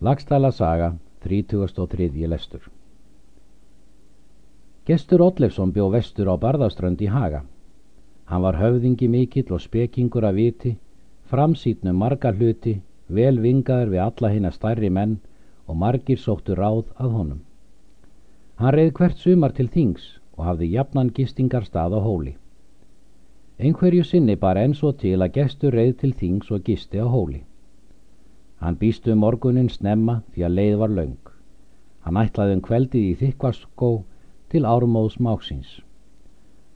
Lagstæla saga, 33. lestur Gestur Ollefsson bjó vestur á Barðaströnd í Haga. Hann var höfðingi mikill og spekingur að viti, framsýtnum marga hluti, vel vingaður við alla hinn að stærri menn og margir sóttu ráð að honum. Hann reið hvert sumar til þings og hafði jafnan gistingar stað á hóli. Einhverju sinni bara enn svo til að gestur reið til þings og gisti á hóli. Hann býstu um morgunin snemma því að leið var laung. Hann ætlaði um kveldið í þykvarskó til ármóðs máksins.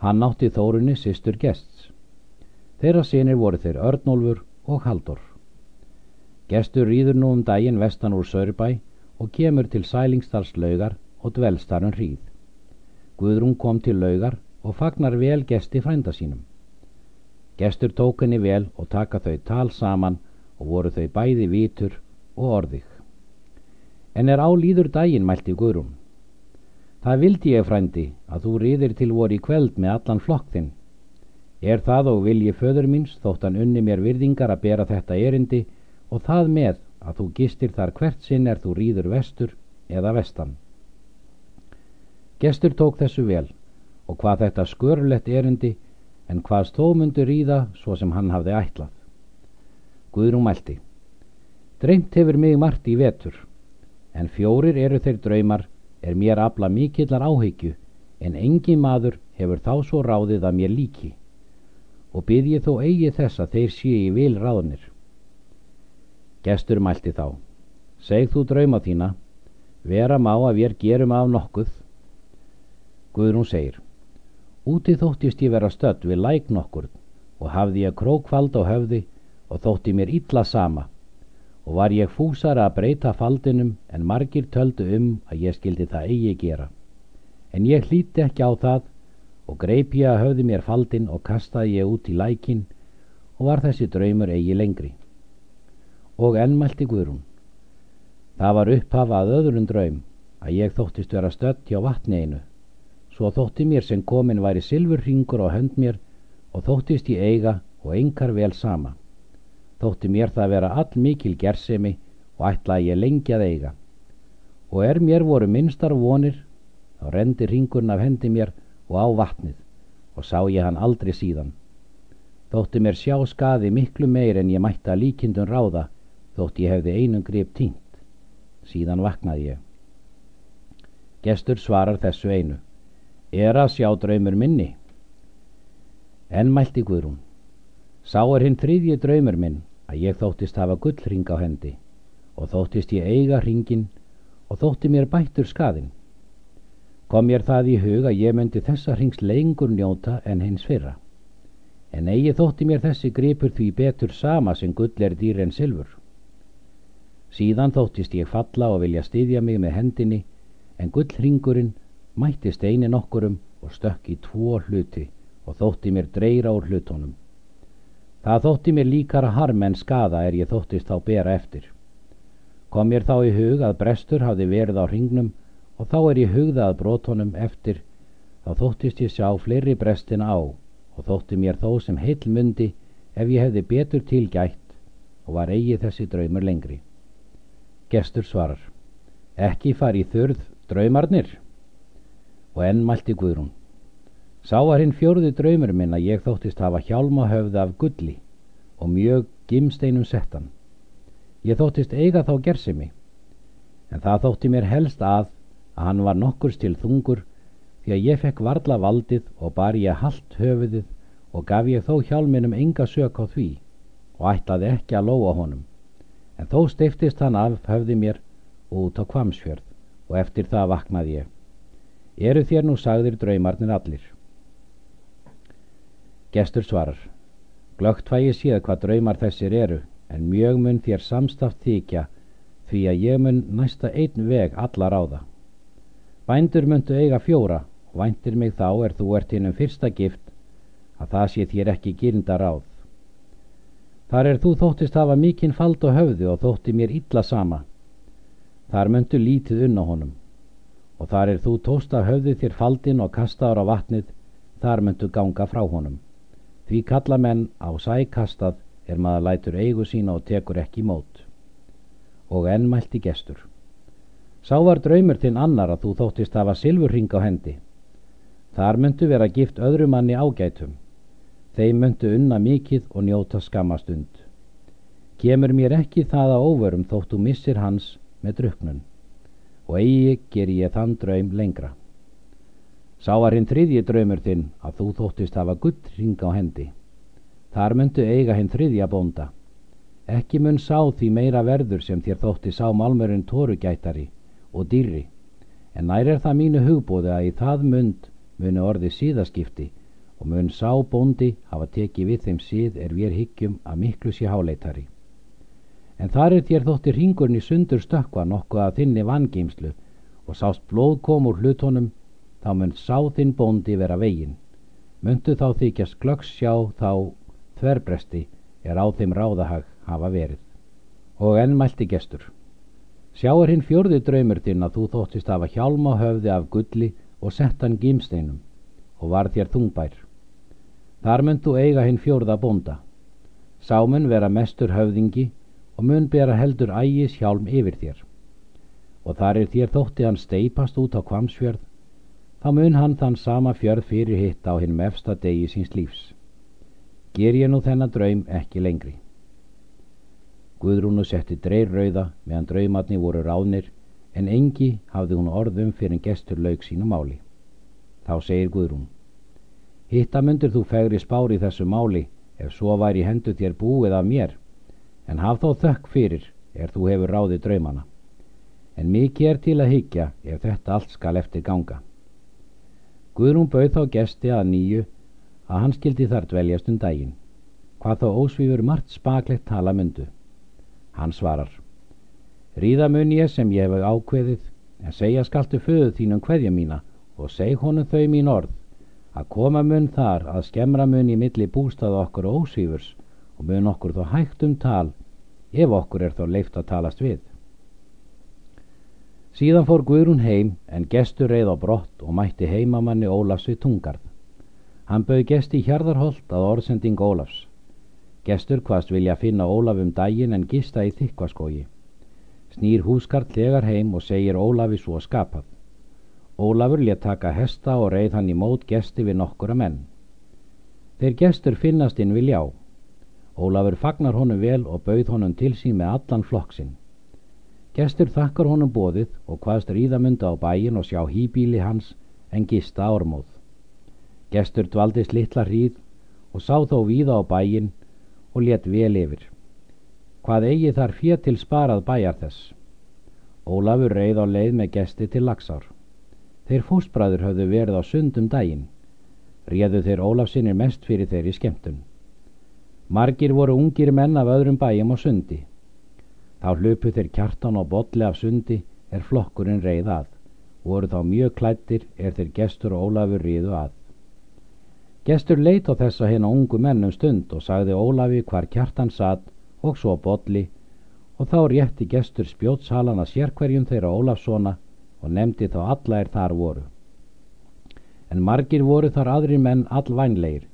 Hann nátti þórunni sýstur gests. Þeirra sinir voru þeir Örnólfur og Haldur. Gestur rýður nú um daginn vestan úr Sörbæ og kemur til sælingstallslaugar og dvelstarun hríð. Guðrún kom til laugar og fagnar vel gesti frænda sínum. Gestur tók henni vel og taka þau tal saman og voru þau bæði vitur og orðig. En er álýður daginn, mælti Guðrún. Það vildi ég, frændi, að þú riðir til voru í kveld með allan flokk þinn. Er það og vilji föður míns þótt hann unni mér virðingar að bera þetta erindi og það með að þú gistir þar hvert sinn er þú rýður vestur eða vestan. Gestur tók þessu vel og hvað þetta skörulegt erindi en hvað stómundu rýða svo sem hann hafði ætlað. Guðrún mælti. Dreymt hefur mig margt í vetur, en fjórir eru þeir draumar er mér afla mikillar áheggju, en engi maður hefur þá svo ráðið að mér líki, og byrð ég þó eigi þess að þeir sé í vil ráðnir. Gestur mælti þá. Segð þú drauma þína, vera má að við gerum af nokkuð. Guðrún segir. Úti þóttist ég vera stödd við læk nokkur og hafði ég krókvald á höfði og þótti mér illa sama og var ég fúsar að breyta faldinum en margir töldu um að ég skildi það eigi gera. En ég hlíti ekki á það og greip ég að höfði mér faldin og kastaði ég út í lækin og var þessi draumur eigi lengri. Og ennmælti Guðrún. Það var upphafað öðrun draum að ég þóttist vera stött hjá vatni einu. Svo þótti mér sem komin væri silfurringur á hönd mér og þóttist ég eiga og engar vel sama þótti mér það vera all mikil gersemi og ætlaði ég lengi að eiga. Og er mér voru minnstar vonir, þá rendi ringurinn af hendi mér og á vatnið og sá ég hann aldrei síðan. Þótti mér sjá skaði miklu meir en ég mætti að líkindun ráða þótt ég hefði einum grip tínt. Síðan vaknaði ég. Gestur svarar þessu einu. Er að sjá draumur minni? En mælti Guðrún. Sá er hinn þriðji draumur minn að ég þóttist hafa gullring á hendi og þóttist ég eiga hringin og þótti mér bættur skaðin. Kom mér það í hug að ég myndi þessa hrings lengur njóta en hins fyrra. En eigi þótti mér þessi gripur því betur sama sem gull er dýr en silfur. Síðan þóttist ég falla og vilja styðja mig með hendinni en gullringurinn mætti steinin okkurum og stökk í tvo hluti og þótti mér dreyra úr hlutónum. Það þótti mér líkara harm en skada er ég þóttist þá bera eftir. Kom mér þá í hug að brestur hafði verið á hringnum og þá er ég hugða að brotonum eftir, þá þóttist ég sjá fleiri brestin á og þótti mér þó sem heil mundi ef ég hefði betur tilgætt og var eigi þessi draumur lengri. Gestur svarar, ekki fari í þurð draumarnir og enn mælti Guðrún. Sá var hinn fjörði draumur minn að ég þóttist hafa hjálma höfða af gulli og mjög gimsteinum settan. Ég þóttist eiga þá gersimi, en það þótti mér helst að að hann var nokkurs til þungur því að ég fekk varla valdið og bar ég haldt höfuðið og gaf ég þó hjálminum enga sök á því og ætlaði ekki að lóa honum. En þó stiftist hann af höfði mér út á kvamsfjörð og eftir það vaknaði ég. Eru þér nú sagðir draumarnir allir? Gestur svarar. Glögt fæ ég séð hvað draumar þessir eru, en mjög mun þér samstaft þykja, því að ég mun næsta einn veg allar á það. Bændur myndu eiga fjóra, og væntir mig þá er þú ert hinnum fyrsta gift, að það sé þér ekki gyrnda ráð. Þar er þú þóttist hafa mikinn fald og höfði og þótti mér illa sama. Þar myndu lítið unna honum, og þar er þú tósta höfði þér faldin og kastaður á vatnið, þar myndu ganga frá honum. Því kalla menn á sækastað er maður lætur eigu sína og tekur ekki mót. Og enn mælti gestur. Sá var draumur þinn annar að þú þóttist hafa silfurring á hendi. Þar myndu vera gift öðru manni ágætum. Þeim myndu unna mikið og njóta skamastund. Kemur mér ekki það að óverum þóttu missir hans með druknun og eigi ger ég þann draum lengra. Sá var hinn þriðji draumur þinn að þú þóttist hafa gullring á hendi. Þar myndu eiga hinn þriðja bónda. Ekki mun sá því meira verður sem þér þótti sá málmurinn tórugætari og dýrri, en nær er það mínu hugbóði að í það mynd muni orði síðaskipti og mun sá bóndi hafa tekið við þeim síð er við hyggjum að miklu sé háleitari. En þar er þér þótti ringurinn í sundur stökkva nokkuð að þinni vangeimslu og sást blóð kom úr hlutónum, þá mun sá þinn bóndi vera vegin. Myndu þá þykjast glöggs sjá þá þverbresti er á þeim ráðahag hafa verið. Og enn mælti gestur. Sjá er hinn fjörði draumur þinn að þú þóttist hafa hjálma höfði af gulli og sett hann gímsteinum og var þér þungbær. Þar myndu eiga hinn fjörða bónda. Sámun vera mestur höfðingi og mun bera heldur ægis hjálm yfir þér. Og þar er þér þótti hann steipast út á kvamsfjörð, þá mun hann þann sama fjörð fyrir hitt á hinn mefsta degi síns lífs. Ger ég nú þennan draum ekki lengri. Guðrúnu setti dreir rauða meðan draumatni voru ránir, en engi hafði hún orðum fyrir gestur laug sínu máli. Þá segir Guðrún, Hitta myndir þú fegri spári þessu máli ef svo væri hendu þér búið af mér en haf þá þökk fyrir er þú hefur ráðið draumana. En mikið er til að higgja ef þetta allt skal eftir ganga. Guðrún bauð þá gesti að nýju að hann skildi þar dveljast um daginn. Hvað þá ósvífur margt spaklegt tala myndu. Hann svarar. Ríða mun ég sem ég hef ákveðið, en segja skaltu föðu þínum hverja mína og seg honum þau mín orð, að koma mun þar að skemra mun í milli bústað okkur ósvífurs og mun okkur þó hægt um tal ef okkur er þó leift að talast við. Síðan fór Guðrún heim en gestur reið á brott og mætti heimamanni Ólafs við tungarð. Hann bauð gesti í hjarðarholt að orðsending Ólafs. Gestur hvaðst vilja finna Ólaf um daginn en gista í þykvaskógi. Snýr húskart þegar heim og segir Ólafi svo skapað. Ólafur létt taka hesta og reið hann í mót gesti við nokkura menn. Þeir gestur finnast inn við ljá. Ólafur fagnar honum vel og bauð honum til sín með allan flokksinn. Gestur þakkar honum bóðið og hvaðst ríðamunda á bæin og sjá hýbíli hans en gista ármóð. Gestur dvaldist litla hríð og sá þó víða á bæin og let vel yfir. Hvað eigi þar fér til sparað bæjar þess? Ólafur reið á leið með gesti til lagsár. Þeir fósbræður höfðu verið á sundum dægin. Réðu þeir Ólafsinnir mest fyrir þeir í skemmtun. Margir voru ungir menn af öðrum bæjum og sundi. Þá hlupu þeir kjartan og bolli af sundi er flokkurinn reið að, voru þá mjög klættir er þeir gestur og Ólafur ríðu að. Gestur leit á þessa hérna ungu mennum stund og sagði Ólafi hvar kjartan satt og svo bolli og þá rétti gestur spjótshalana sérkverjum þeirra Ólafssona og nefndi þá alla er þar voru. En margir voru þar aðri menn allvænleir,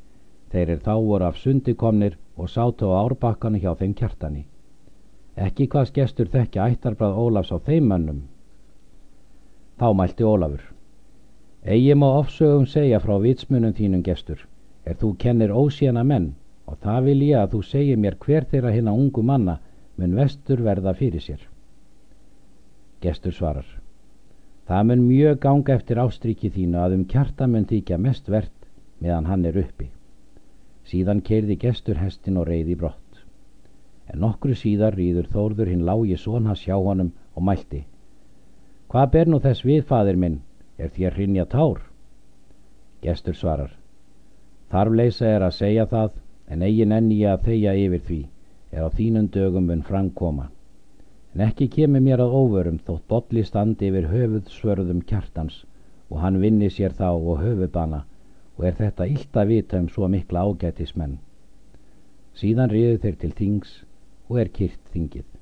þeir er þá voru af sundi komnir og sátu á árbakkanu hjá þeim kjartani. Ekki hvaðs gestur þekkja ættarbræð Ólafs á þeim mönnum. Þá mælti Ólafur. Egi má ofsögum segja frá vitsmunum þínum gestur, er þú kennir ósíana menn og það vil ég að þú segir mér hver þeirra hérna ungu manna mun vestur verða fyrir sér. Gestur svarar. Það mun mjög ganga eftir ástriki þínu að um kjarta mun þykja mest verðt meðan hann er uppi. Síðan keirði gestur hestin og reyði brott. En nokkru síðar rýður þórður hinn lági són hans hjá honum og mælti. Hvað ber nú þess við, fadir minn, er þér hrinja tár? Gestur svarar. Þarfleisa er að segja það, en eigin enni að þeia yfir því, er á þínum dögum mun framkoma. En ekki kemur mér að óvörum þótt botli standi yfir höfuð svörðum kjartans og hann vinni sér þá og höfubana og er þetta illt að vita um svo mikla ágætismenn. Síðan riðu þeir til þings og er kyrt þingið.